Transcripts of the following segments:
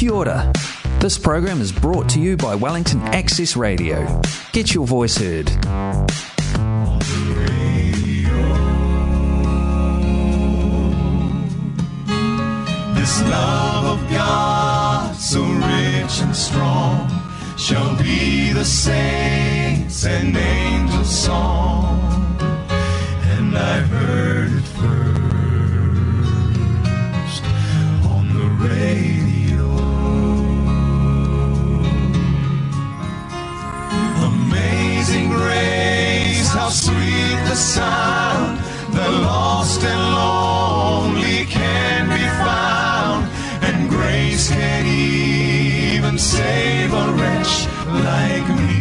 Kia ora. This program is brought to you by Wellington Access Radio. Get your voice heard. This love of God, so rich and strong, shall be the saints and angels' song. And I heard. sweet the sound the lost and lonely can be found, and grace can even save a wretch like me.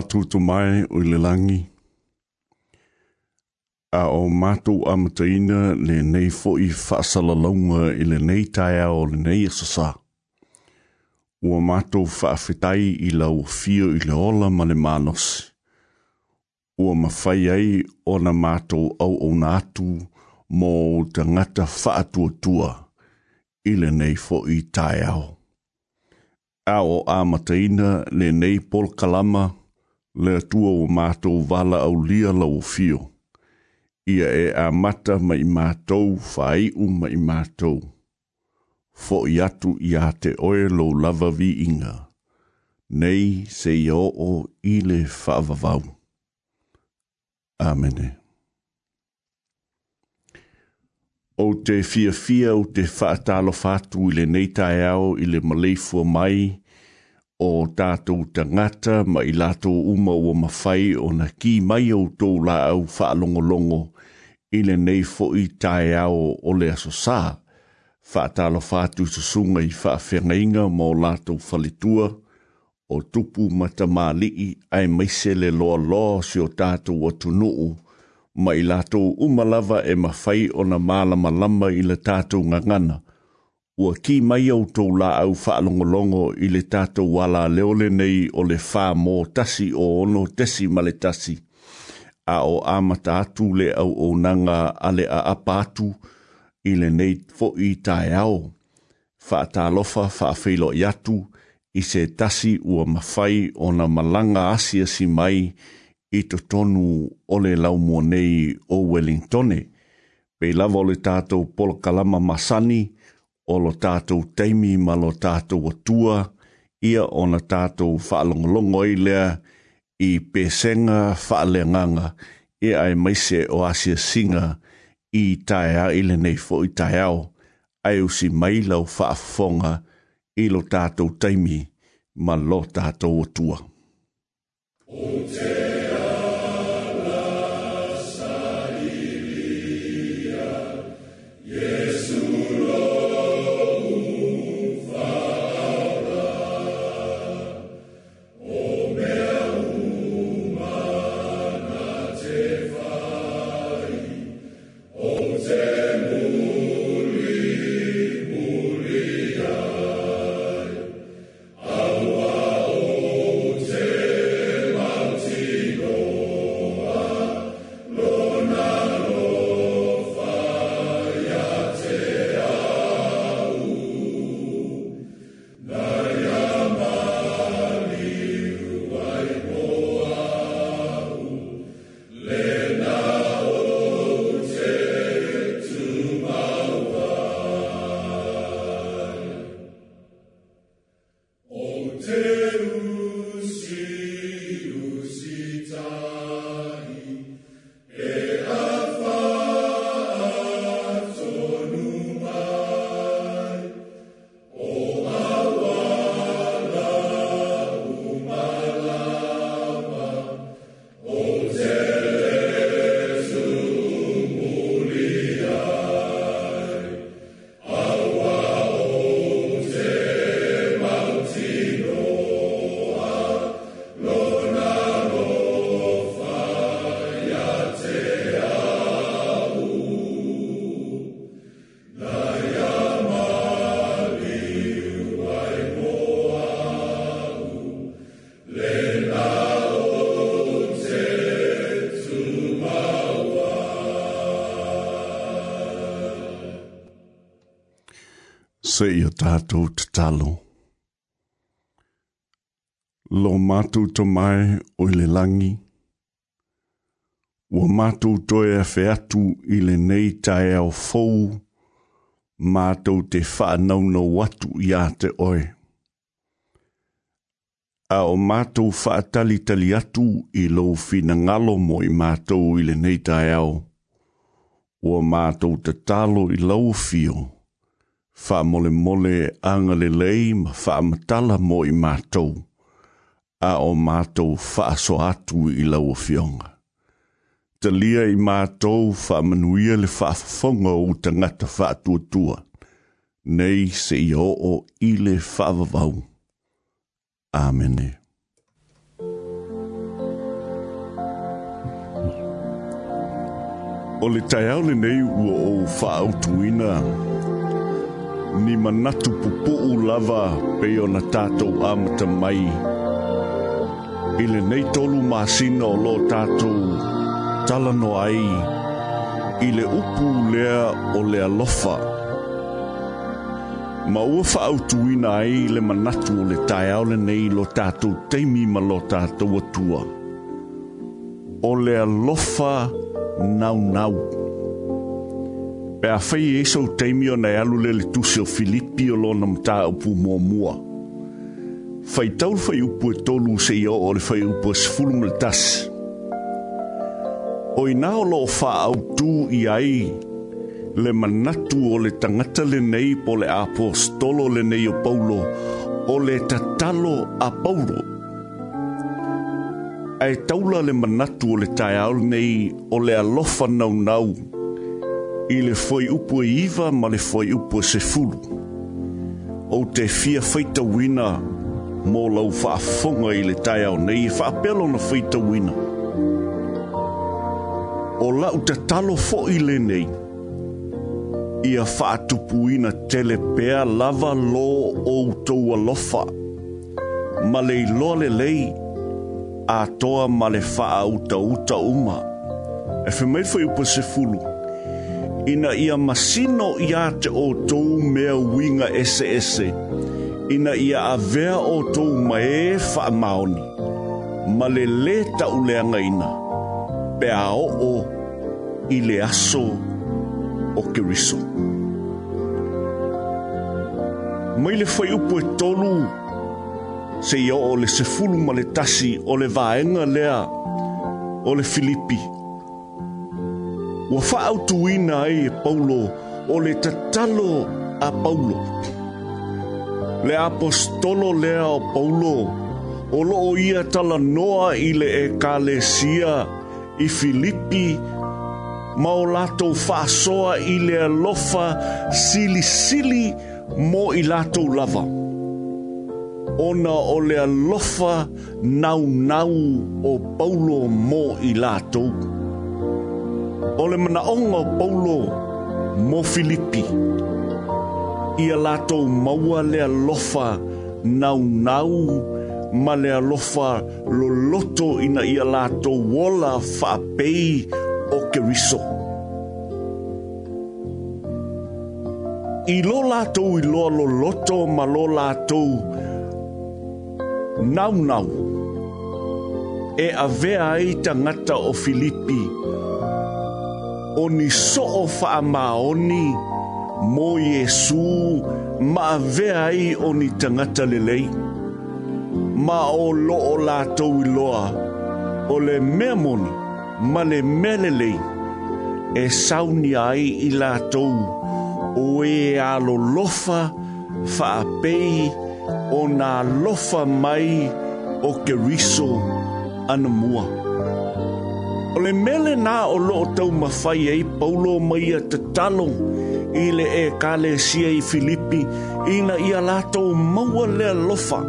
mātou tō mai o le langi. A o mātou amataina le nei fo i whaasala launga i le nei taia o le nei asasa. Ua mātou whaafetai i lau fio i le ola ma le mānos. Ua mawhai ai o na mātou au o nā atu mō te ngata whaatuatua i le nei fo i taia o. A o amataina le nei polkalama kalama le tua o mātou wala au lia lau fio. Ia e a mata mai mātou whai u mai mātou. Fo i atu i a te oe lo lava vi inga. Nei se i o o i le whaavavau. Amene. O te fia fia o te whaatalo fatu i le neita e au i le maleifua mai i o tātou tangata ma i lātou uma o mawhai o na ki mai au tō la au whaalongolongo i le nei fo i tae au o le aso sā. Whaatalo whātu sa sunga i whaafengainga ma o lātou whalitua o tupu mata maali'i ai maise le loa loa si o tātou o tunuu ma lātou umalava e mawhai o na malama lama i le tātou ngangana – ua ki mai au tau la au whaalongolongo i le tato wala leole nei o le wha mō tasi o ono tesi male tasi. A o amata atu le au o nanga ale a apa atu i le nei fo i tae ao. Wha ta lofa wha whilo i atu i se tasi ua mawhai o na malanga asia si mai i to tonu o le lau nei o Wellingtone. Pei lavo le tātou polo kalama masani i o lo tātou teimi ma lo tātou atua, ia o na tātou whaalongolongo i lea i pēsenga whaaleanganga e ai maise o asia singa i taia i le nei fo i taiao, ai usi mai lau whaafonga i lo tātou teimi ma lo tātou atua. Okay. se i o tātou te talo. Lo mātou to mai o le langi. Wa mātou to e a whiatu i le nei tae au fōu. Mātou te whanau no watu i a te oe. A o mātou whaatali tali atu i lo fina ngalo mo i mātou i le nei tae au. Wa mātou te talo i lau fio fa mole mole anga le lei ma fa matala mo i mātou. A o mātou fa aso atu i lau o fionga. Te lia i mātou fa manuia le fa fonga o te ngata fa tuatua. Nei se i o o i le fa vavau. Amene. O le tai au le nei ua o fa autuina. Amene ni manatu pupu'u lava pei ona tatou amata mai i lenei tolu masina o lo tatou talanoa ai i le upu lea o le alofa ma ua fa'autuina ai le manatu o le taeao lenei lo tatou teimi ma lo tatou atua o le alofa naunau nau pe a fai e sou teimio nei alu le le tuse o Filipi o lona mta upu mua mua. Fai tau fai upu e tolu se i o le fai upu e sfulu mle tas. O i nao lo fa au tu i ai le manatu o le tangata le nei po le apostolo le nei o paulo o le tatalo a paulo. Ai taula le manatu o le tai au nei o le alofa nau nau. Nau i le foi upo e iwa ma le foi upo e se fulu. O te fia feita wina mō lau whaafonga i le tai au nei e whaapelo na feita wina. O lau te talo fo i le nei, ia whaatupuina tele telepea lava lō o utou alofa. Ma lei loa le lei, a toa ma le wha uta uta uma. E whemei whai upo se fulu ina ia masino ia te o tou mea winga ese ese. Ina ia avea o tou mae wha maoni. Ma le le tau leanga ina. Pe a o o i le aso o kiriso. Mai le fai upo e tolu se ia o le sefulu ma le tasi o le vaenga lea o le Filipi. Wa fa'au tuina ai e Paulo o le tatalo a Paulo. Le apostolo lea o Paulo o loo ia tala noa i le e kalesia i Filipi ma o latou fa'asoa i le alofa sili sili mo i latou lava. Ona o le alofa nau nau o Paulo mo i latou. Ona o le manaʻoga o paulo mo filipi ia latou maua le alofa naunau ma le alofa loloto ina ia latou ola faapei o keriso i lo latou iloa loloto ma lo latou naunau e avea ai tagata o filipi oni so o faa maoni mo Yesu ma vea i oni tangata lelei. Ma o lo o la tau loa o le mea moni ma le mea lelei e sauni ai i la tau o e alo lofa faa pei o na lofa mai o keriso anamua. mua. O le mele nā o loo tau mawhai ei paulo mai a te tano i le e kale sia i Filipi i na ia lātou maua le lofa.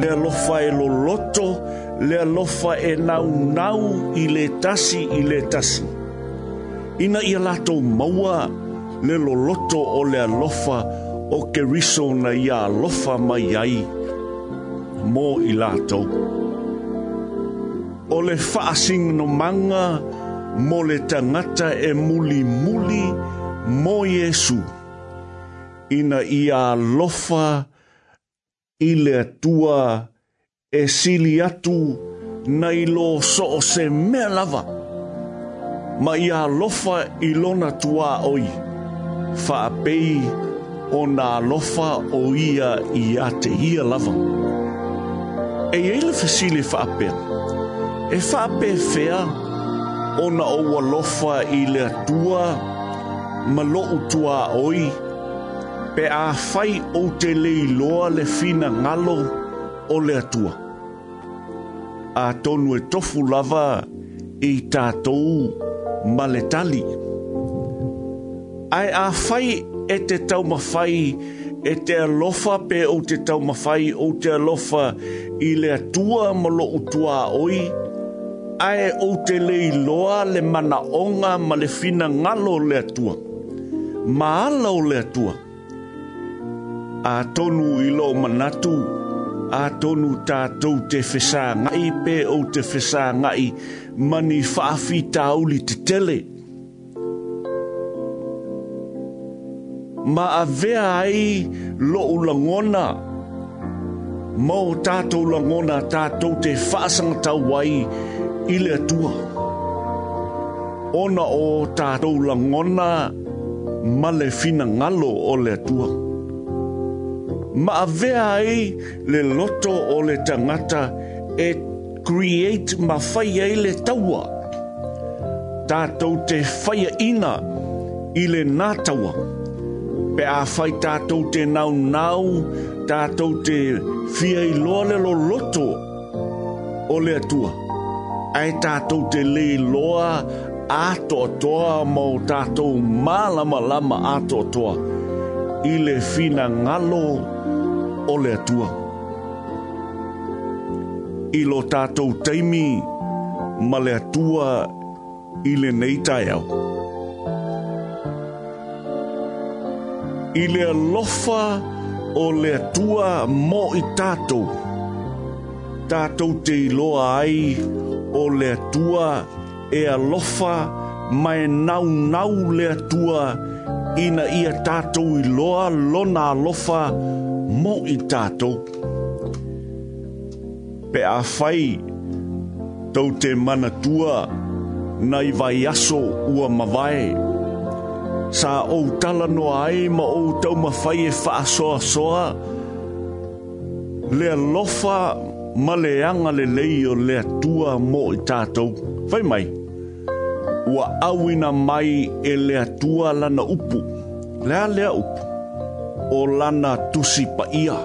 Lea lofa e lo loto, le lofa e nau nau i le tasi i le tasi. I na ia lātou maua le lo loto o le lofa o ke riso na ia lofa mai ai. Mō i Mō i lātou o le no manga mo le tangata e muli muli mo Yesu. Ina ia lofa i le atua e sili atu na ilo so o se mea lava. Ma ia lofa i lona tua oi, fa apei o na lofa o ia i a te ia lava. E ele fesile fa apea. Fa apea e whapewhea o na oua lofa i le atua ma loo tua oi pe a fai o te lei loa le fina ngalo o le atua. A tonu e tofu lava i tātou ma le tali. Ai a fai e te tau mawhai e te alofa pe o te tau mawhai o te alofa i le tua ma loo tua oi i ae o te lei loa le mana onga ma le fina ngalo le atua. Ma ala le atua. A tonu ilo manatu, a tonu tātou te fesa ngai pe o te fesa ngai mani whaafi tāuli te tele. Ma a vea ai lo ulangona, mau tātou langona tātou te whaasanga tau wai, tātou ile atua. Ona o tātou ngona male fina ngalo o le atua. Ma avea ai le loto o le tangata e create ma fai ai le taua. Tātou te fai ina i le nātaua. Pe a fai tātou te nau nau, tātou te fia i loa le lo loto o le atua ai tātou te le loa ato toa mau tātou malama lama ato toa i le fina ngalo o le atua. I lo tātou teimi ma le atua i le neitai au. I le lofa o le atua mo i tātou. Tātou te iloa ai o le tua e alofa mai nau nau le tua ina ia tātou i loa lona alofa mo i tātou. Pe a whai tau te mana tua nai vai aso ua mawae. Sa ou tala no ai ma ou tau mawhai e wha soa soa. Le lofa ma le anga le lei o le atua mo i tātou. Whai mai, ua awina mai e le atua lana upu, lea lea upu, o lana tusi pa ia.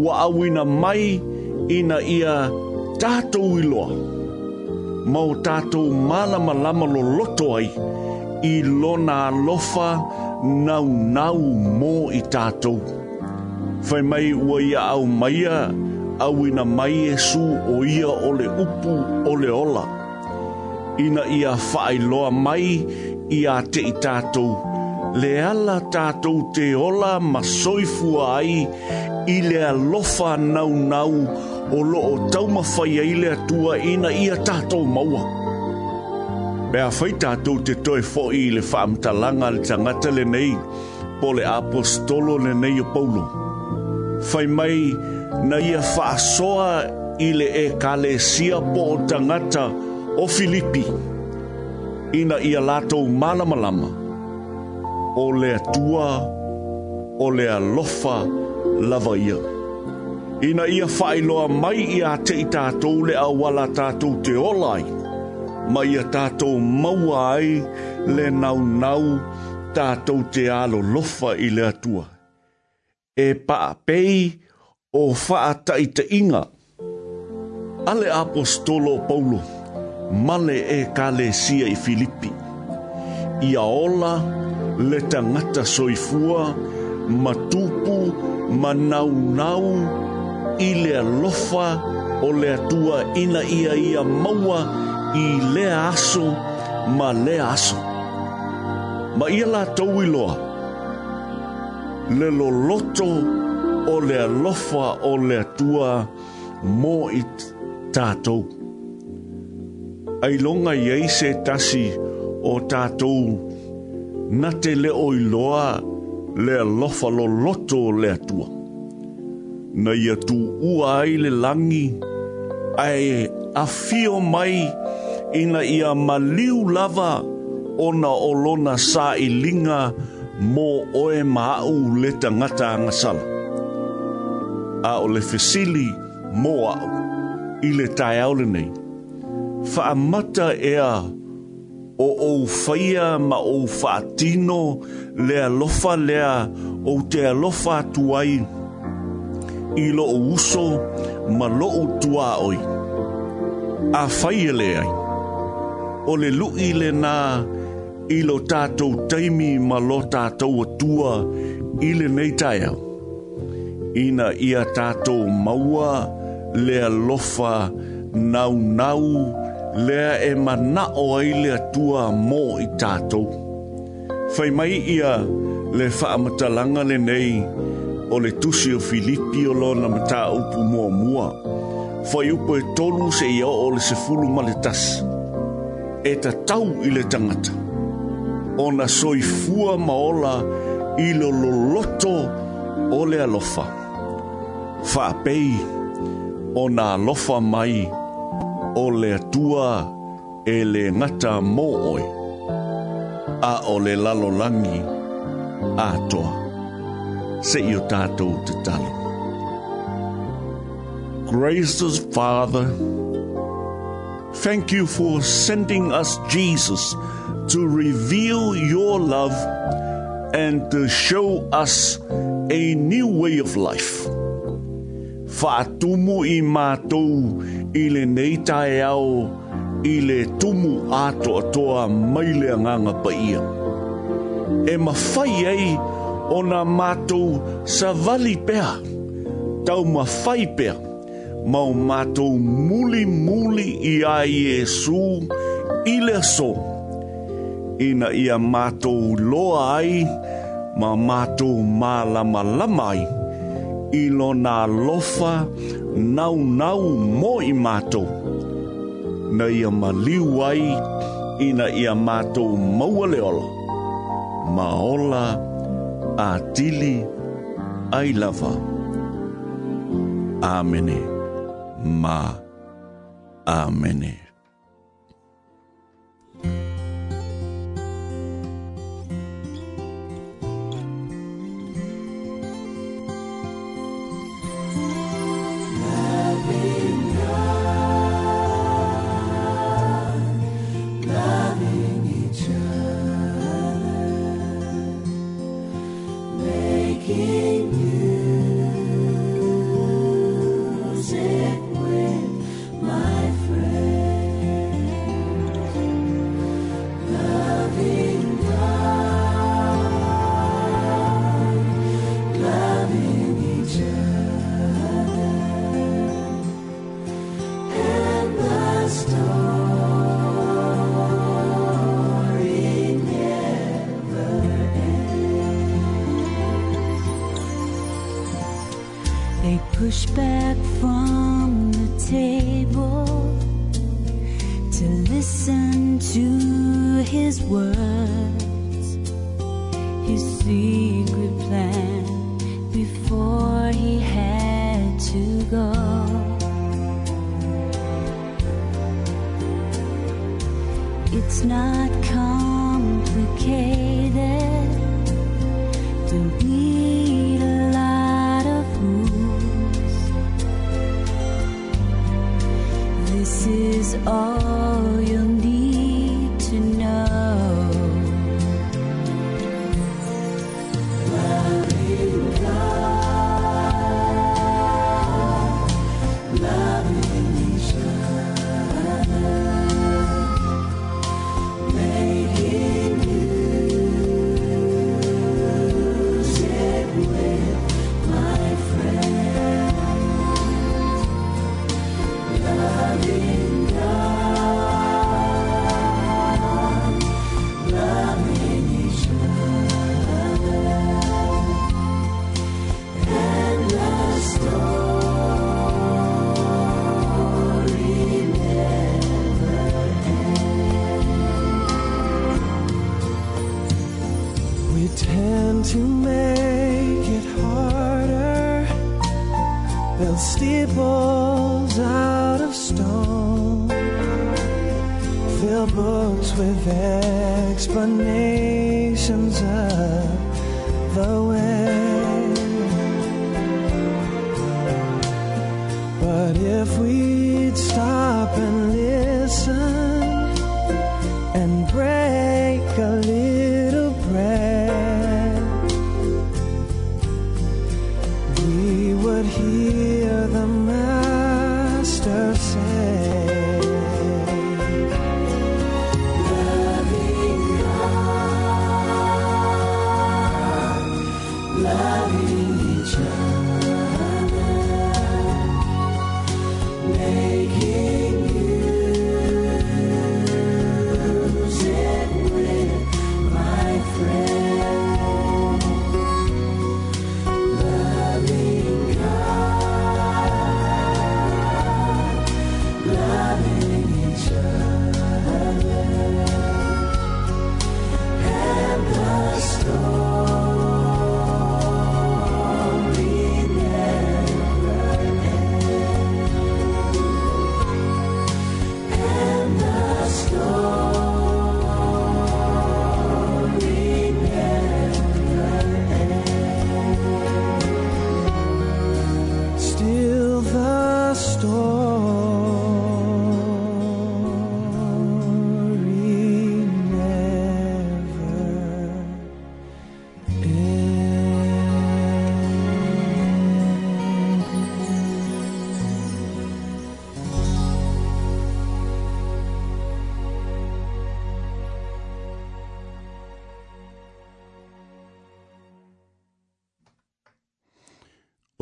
Ua awina mai ina ia tātou iloa, ma o tātou malama lama lo loto ai, i lona lofa nau nau mō i tātou. Whai mai ua ia au maia, ia au maia, awina mai e su o ia o le upu o le ola. Ina ia loa mai ia te i tātou. Le ala tātou te ola ma soifua ai i le alofa nau nau o loo taumafai ai le tua ina ia tātou maua. Mea whai tātou te toi fo'i i le whaamtalanga le tangata le nei po le apostolo le nei o paulo. Whai mai, na ia faasoa i le ekalesia po o tagata o filipi ina ia latou malamalama o le tua o le lofa lava ia ina ia faailoa mai iā teʻi tatou le auala tatou te ola mai ma ia tatou maua ai le nau tatou te alo lofa i le tua e paapei o whaatai te inga. Ale apostolo Paulo, male e kale sia i Filipi. Ia ola le tangata soifua, matupu, manaunau, i le lofa o le atua ina ia ia maua i le aso ma le aso. Ma ia la tau iloa, le loloto loto o le alofa o le tua mo i tātou. Ai longa i eise tasi o tātou, na te leo i loa le alofa lo loto o le tua. Na ia tu ua ai le langi, ai a fio mai ina ia maliu lava ona olona sa i linga mo oe maau le tangata ngasala a o le fesili mō au i le tai aule nei. Whaamata ea o ou whaia ma ou whaatino lea lofa lea o te alofa tuai i lo o uso ma lo o tua oi. A whaia lea ai. O le lui le nā i lo tātou teimi ma lo tātou atua i le nei tai au ina ia tātou maua, lea lofa, nau nau, lea e manao ai lea tua mō i tātou. Fai mai ia le whaamatalanga le nei, o le tusi o Filipi o lo na mata upu mua mua. Fai upo e tolu se ia o le se fulu maletas. E ta tau i le tangata. O na soi fua maola i lo loloto o le alofa. Fai whaapei o nā lofa mai o le tua e le ngata mō oe, a o le lalolangi atoa, se i o tātou te talo. Gracious Father, thank you for sending us Jesus to reveal your love and to show us a new way of life. whaatumu i mātou i le neitae au i le tumu ato atoa mai le anganga pa ia. E mawhai ei o nga mātou sa vali pea, tau mawhai pea, mau mātou muli muli i a Iesu i le so. Ina ia mātou loa ai, ma mātou mālama lamai. Ma i lona lofa naunau mo i mātou. Na ia maliu ai, ina ia mātou maua leolo. Maola a tili ai lava. Amene. Ma. Amene. Amene.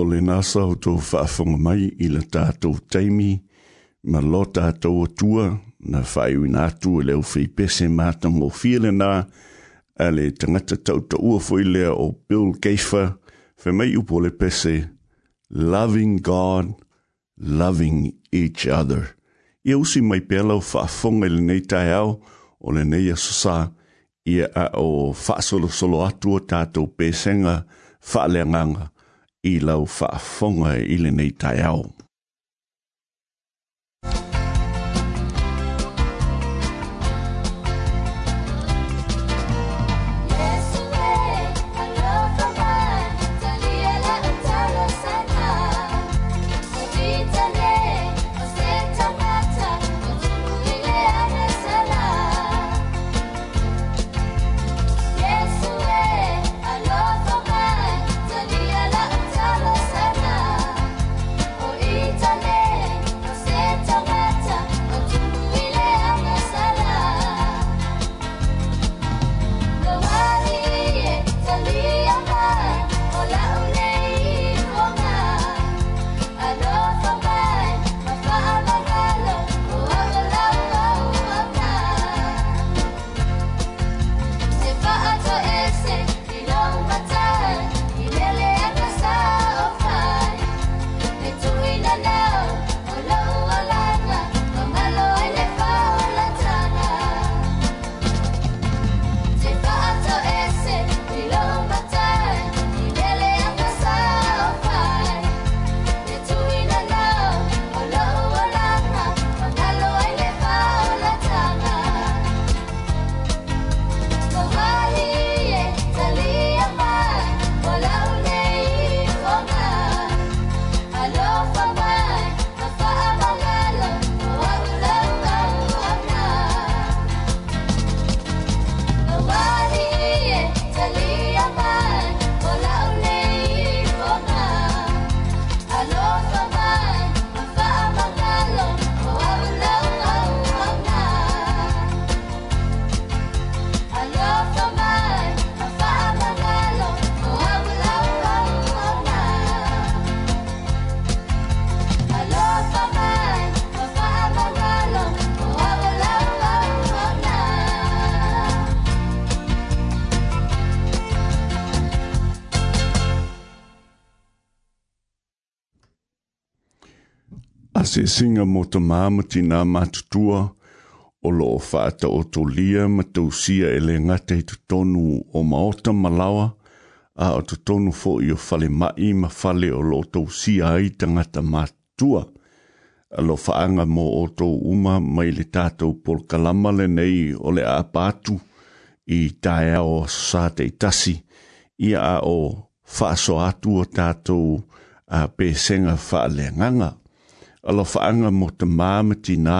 o le nasa o tō whaafonga mai i le tātou teimi, ma lo tātou atua na whaiwina atu e leo whi pese mātango whiele nā, a le tangata tauta ua foi lea o Bill Geifer, whemei upo le pese, loving God, loving each other. Ia usi mai pēlau whaafonga i lenei tai au, o le nei asosa, ia a o whaasolo solo atu o tātou pēsenga, whaaleanganga. i lau faafonga e i le nei tai au. se singa mo te māmati nā matutua o lo o whaata o tō lia ma tō sia e le ngate i tonu o maota malawa a o tō tonu fō i o whale mai ma whale o lo tō sia i tangata matutua a lo whaanga mo o tō uma mai le tātou pol kalama le nei o le a i tāia o sā te tasi i a o whaaso atu o tātou a pēsenga whaale nganga ala whaanga mo te māmeti nā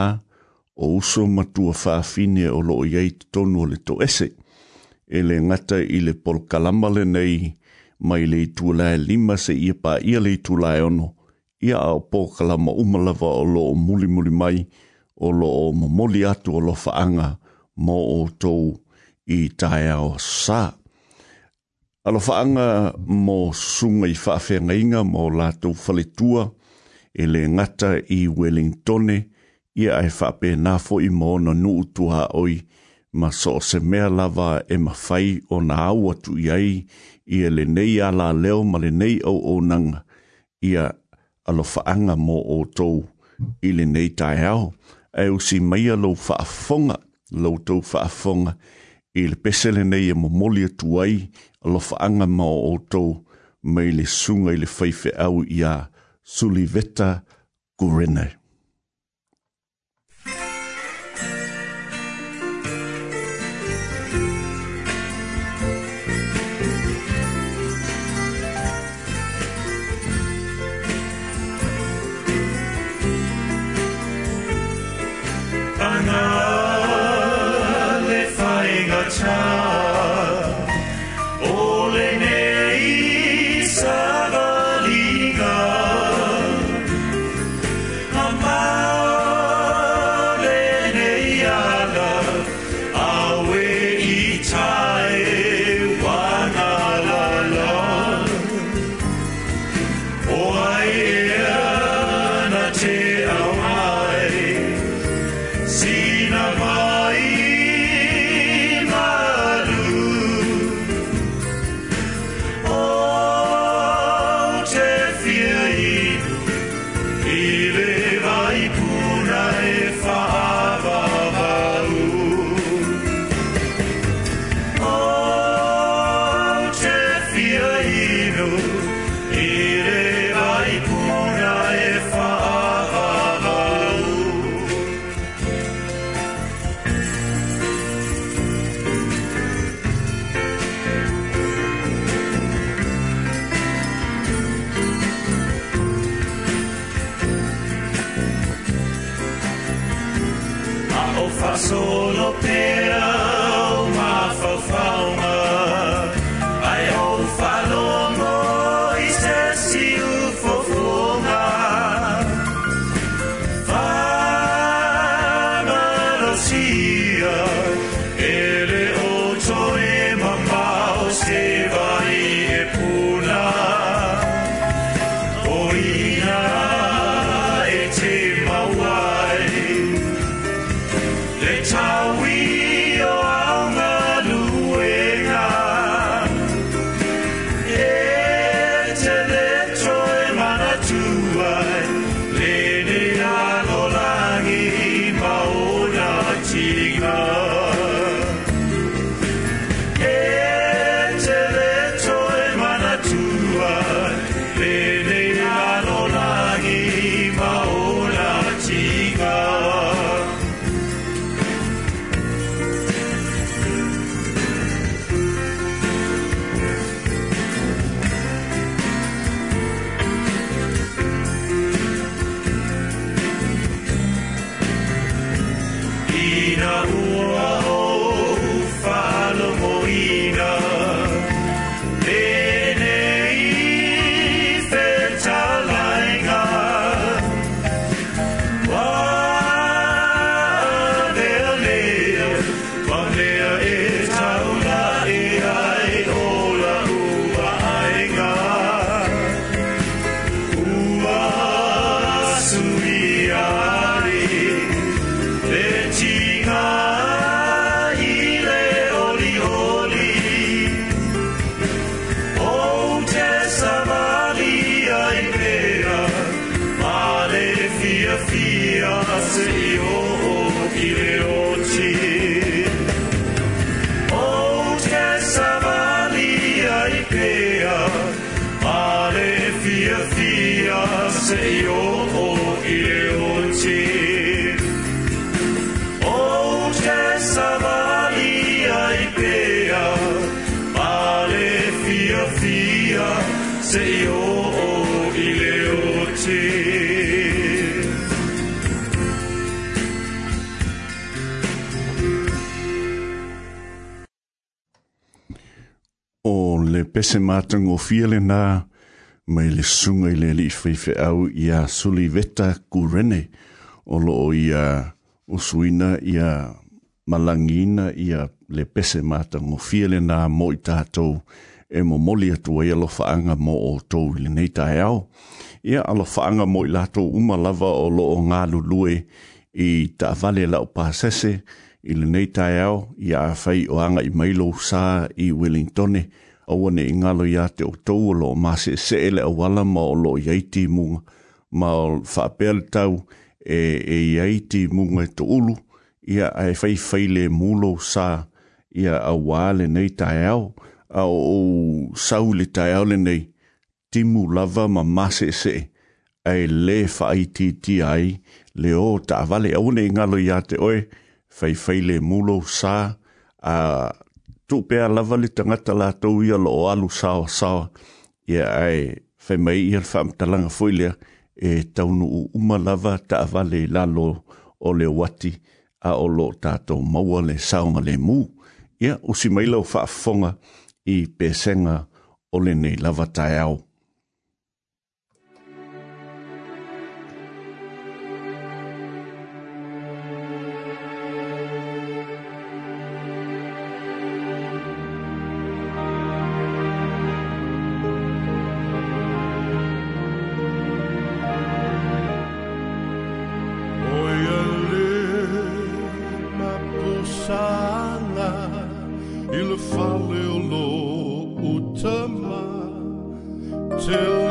o uso matua whaafine o loo iei te tonu o le to ese, e le ngata i le pol kalamale nei mai le tūlai lima se ia pā ia le tūlai ono, ia au pō kalama umalawa o loo muli muli mai, o loo mamoli atu o lo whaanga mo o tou i tae ao sā. Alo whaanga mo sunga i whaafenga inga mo lātou whaletua, tua, e le ngata i Wellington ia ai whape nā fo i mō na nuu oi ma so se mea lava e ma whai o nā au atu i ai i e le nei ala leo ma le nei au o nanga ia alo whaanga mō o tou i le nei tai au e usi meia lo whaafonga lo tou whaafonga i le pese le nei e mo moli atu ai alo whaanga mō o tou mei le sunga i le whaife au i ai Sulivita, Gurine. Anna, le faiga child. le pese mātanga o fiele nā, mai le sunga i le li whiwhi au i a suli veta kurene, o loo i a usuina i a malangina i a le pese mātanga o fiele nā mo i tātou e mo moli atu e alo whaanga mo o tou le nei tae au. Ia alo whaanga mo i lātou umalawa o loo ngā lulue i ta vale lau pāsese i nei tae au i a whai o anga i mailou sā i Wellingtone aua ne ingalo ia te o tau alo ma se se ele a wala ma o lo iaiti munga ma o whapel tau e, e iaiti munga e to ulu ia ai fai fai le mulo sa ia a wale nei tae au a o, o sau le tae au le nei timu lava ma ma se se ai le fai ti ti ai le o ta vale au ne ingalo ia te oe fai fai le mulo sa a tu pe lava le tangata la tau ia lo alu sawa sawa. Ia ai, fai mai ia fam talanga fuilea e taunu u uma lava ta avale lalo o le wati a o lo tato maua le saunga le mu. Ia usi mai lau fa fonga i pesenga o le nei lava tai au. sanga il fale o lo utama till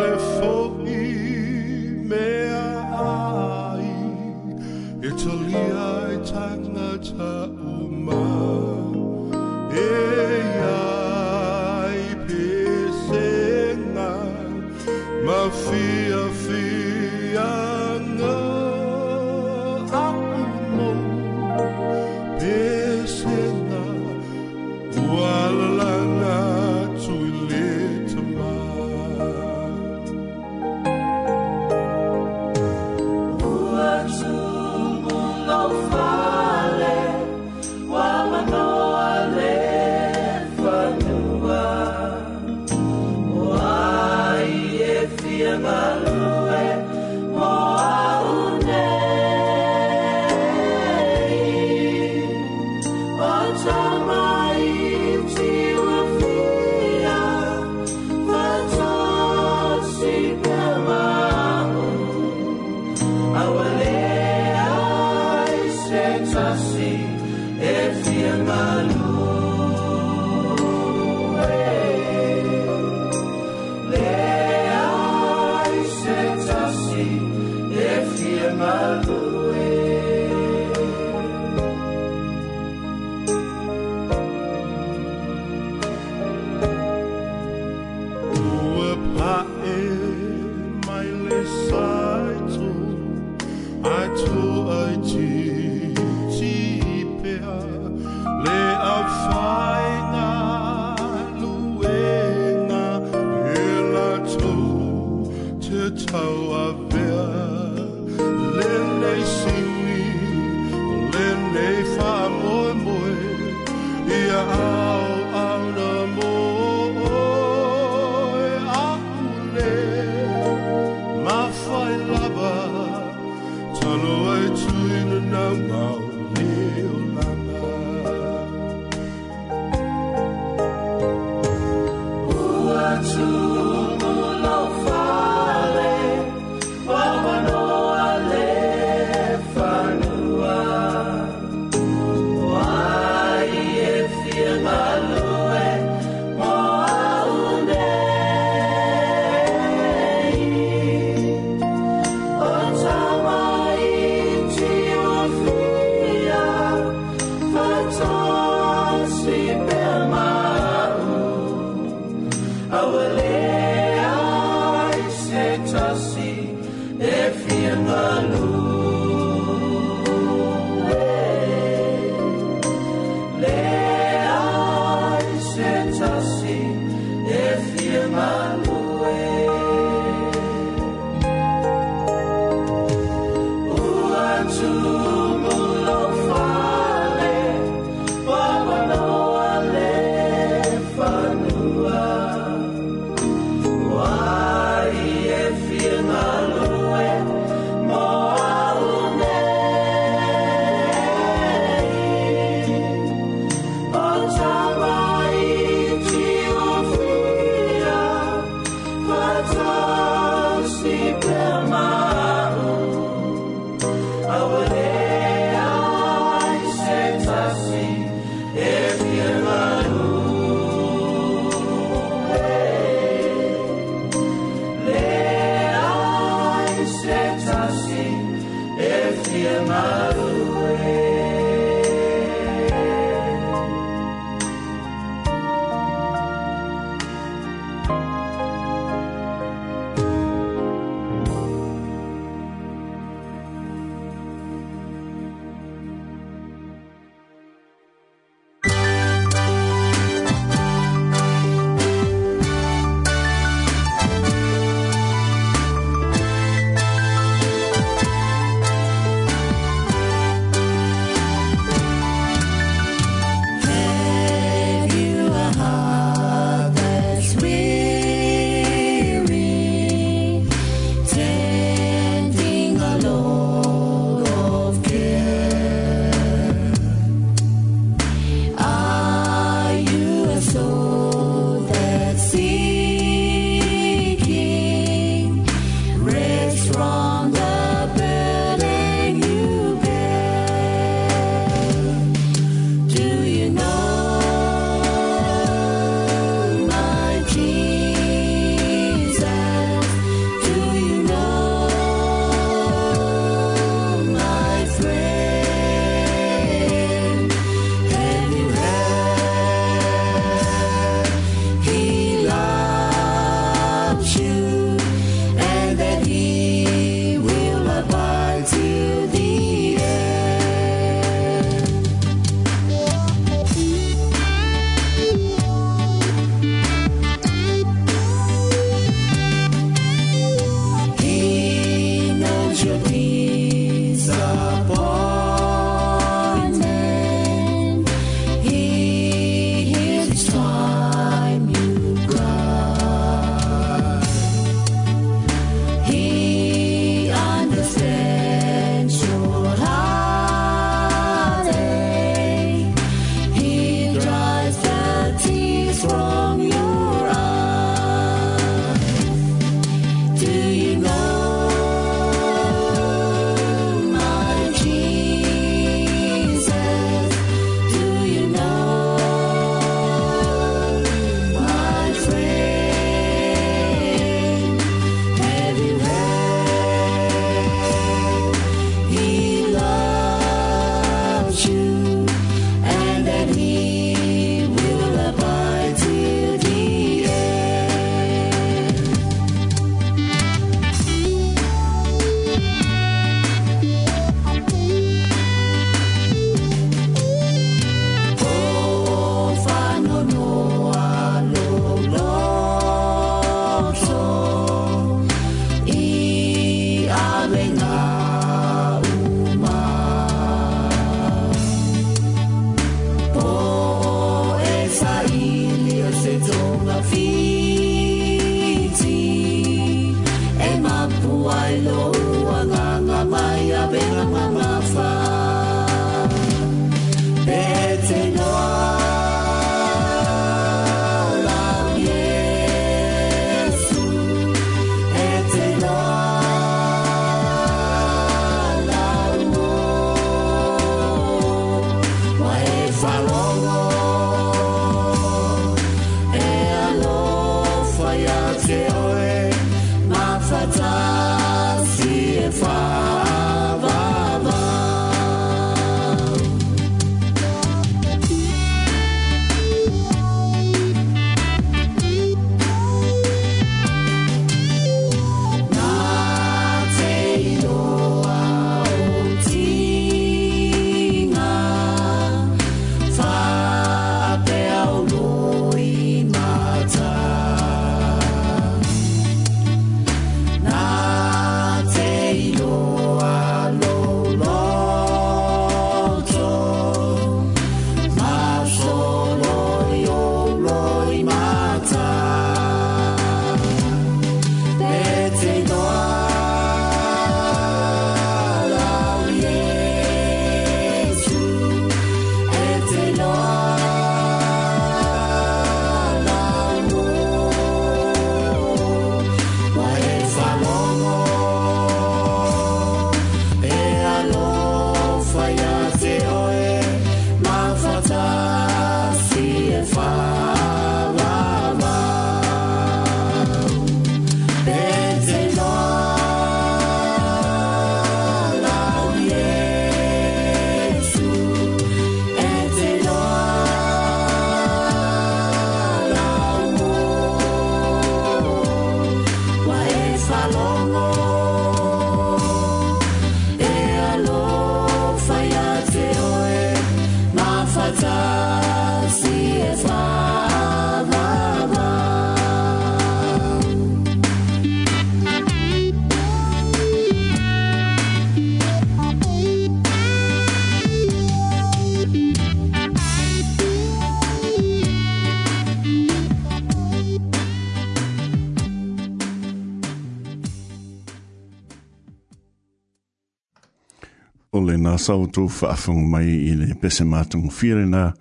sa o tō whaafung mai i le pese mātung whirena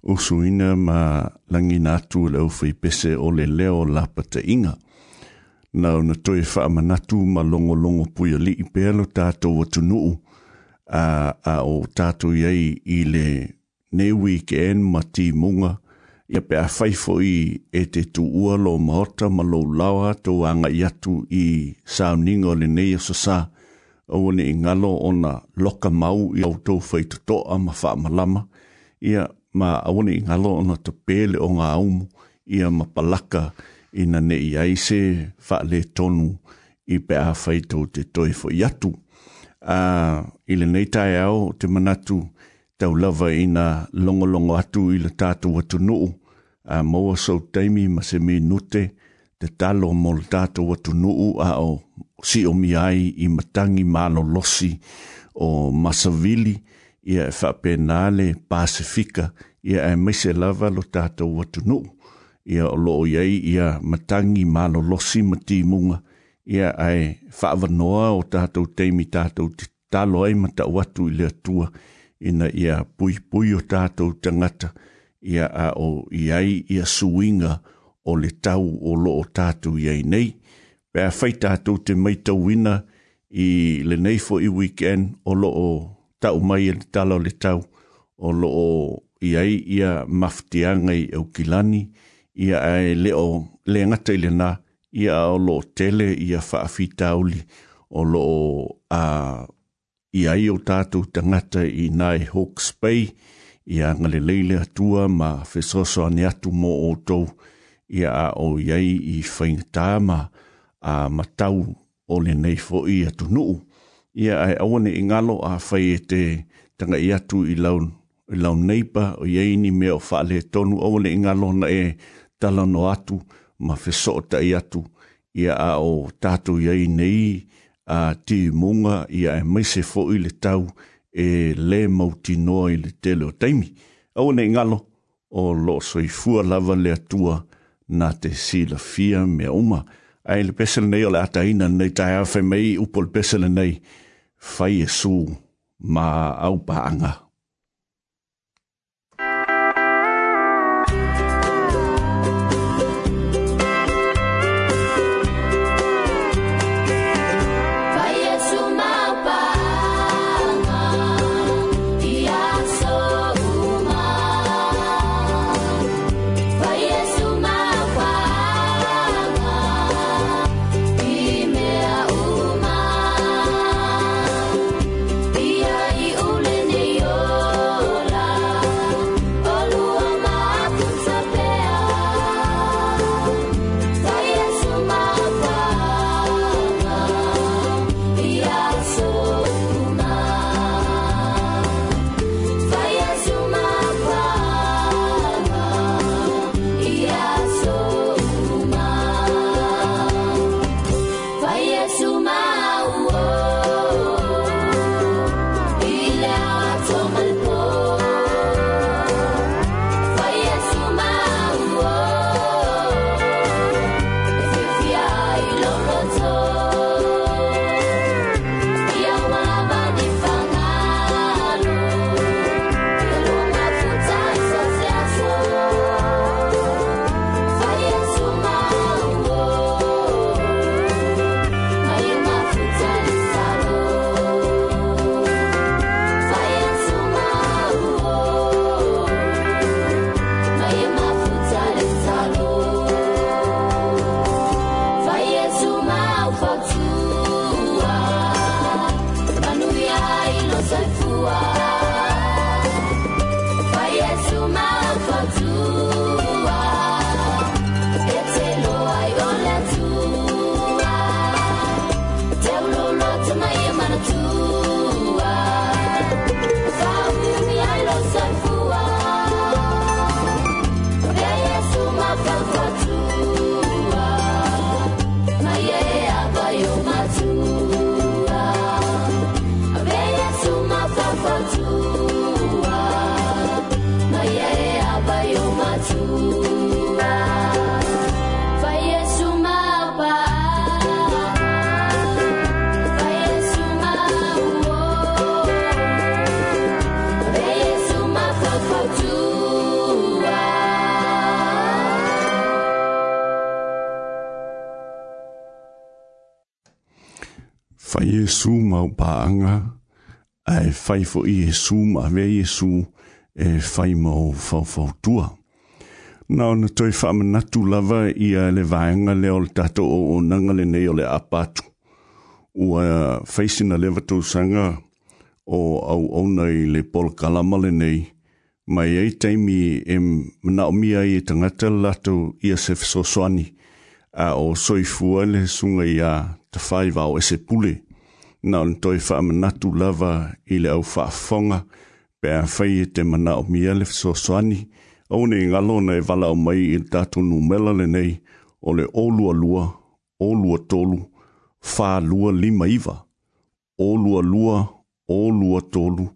o suina ma langi nātū le i pese o le leo lapa te inga. Nau na toi whaamanatū ma longo longo puia li i pēlo tātou wa tunuu a, a o tātou iei i le newi ke en ma tī munga i pe a whaifo i e te tu ua lo maota ma lo lawa tō anga iatu i sauninga le neia sasaa au ni ngalo o na loka mau i au tau whai to a ma wha malama. Ia ma au ni ngalo o na to pele o ngā umu ia ma palaka i na ne i aise wha le tonu i pe a whai tau te toi fo i atu. I le nei tai au te manatu tau lava i na longolongo atu i le tātou atu nuu. Uh, Mau a sau taimi ma se me nute te talo mo le tātou atu nuu a o si o miai i matangi malo losi o Masavili ia e whapenale Pasifika ia e mese lava lo tātou atu nuu. Ia o loo iei ia matangi malo losi mati munga ia e whaavanoa o tātou teimi tātou te talo ai mata watu i lea tua ina ia pui pui o tātou tangata ia a o iei ia suinga o o le tau o loo tatu iei nei, pēr whai tātou te mai tauina i le nei fo i weekend o lo o tau mai e le talo le tau o lo loo iei ia maftianga i au e kilani, ia ai e leo le ngata i le nā, ia o lo tele ia whaafi tauli o loo a iei o tātou tangata i nai Hawke's Bay, ia ngale leile atua ma fesoso ane atu mo o tau, ia a o iei i whaingatāma a matau o le nei fo i atu nuu. Ia ai e awane i ngalo a whai e te tanga i atu i laun, neipa o iei ni me o whaale tonu awane i ngalo na e talano atu ma whesota i atu. Ia a o tātou iei nei a ti munga ia e meise fo i le tau e le mauti noa i le tele o teimi. Awane i ngalo o lo soifua lava le atua i nate sila fia mea uma, ai le pesele nei o le ataina nei tae awhemei upo le pesele nei, fai e sū, ma au paanga fa Jesu ma paanga ai fai fo i Jesu ma ve Jesu e fai mo fo fo tua na no toi fa ma natu lava i a le vainga le ol tato o nanga le nei o le apat o a face na leva to sanga o au o nei le pol kalama le nei mai ei taimi e mna o mia i tangata lato i a sef soswani a o soifua le sunga i a te whai vau e se pule. Nā un toi wha manatu lava i le au wha whonga, pe a whai e te mana o miele so soani, au ne ngalo e wala o mai i tatu nu mela le nei, o le e o lua olua tolu, wha lua lima iwa. O lua olua tolu,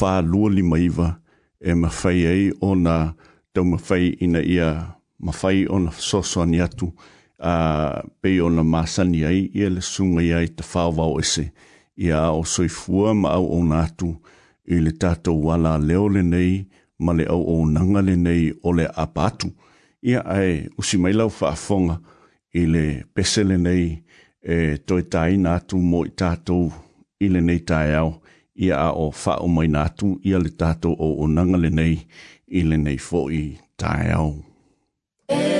wha lua lima iwa, e ma whai ei o na tau ma whai ina ia, ma whai o na so soani atu, a uh, pe o na masani ai ia le sunga ia i te whaovau ese ia o soifua ma au o nātu i le tātou wala leo le nei ma le au o nanga le nei o le apatu ia ai usi mai lau whaafonga i le pese le nei e toi tai nātu mo i tātou i le nei tai au ia a o whao mai nātu ia le tātou o o nanga le nei i le nei fo i tai au. Yeah.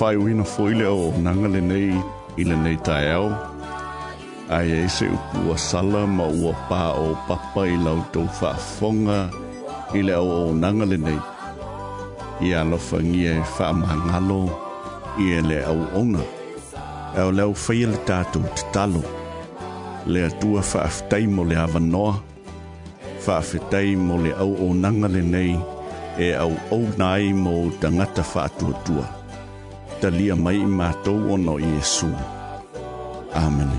whai uina foile o nanga le nei i nei tae au. Ai e se upu a sala ma ua pā o papa i lau tau whaafonga i le au o nanga nei. I a lofa ngia e whaamangalo i e le au ona. E leo whaia e le tātou te talo. Le atua aftai mo le awanoa. aftai mo le au o nanga nei e au au nai mo tangata whaatua tua. tua talia mai i matou ona o iesu amene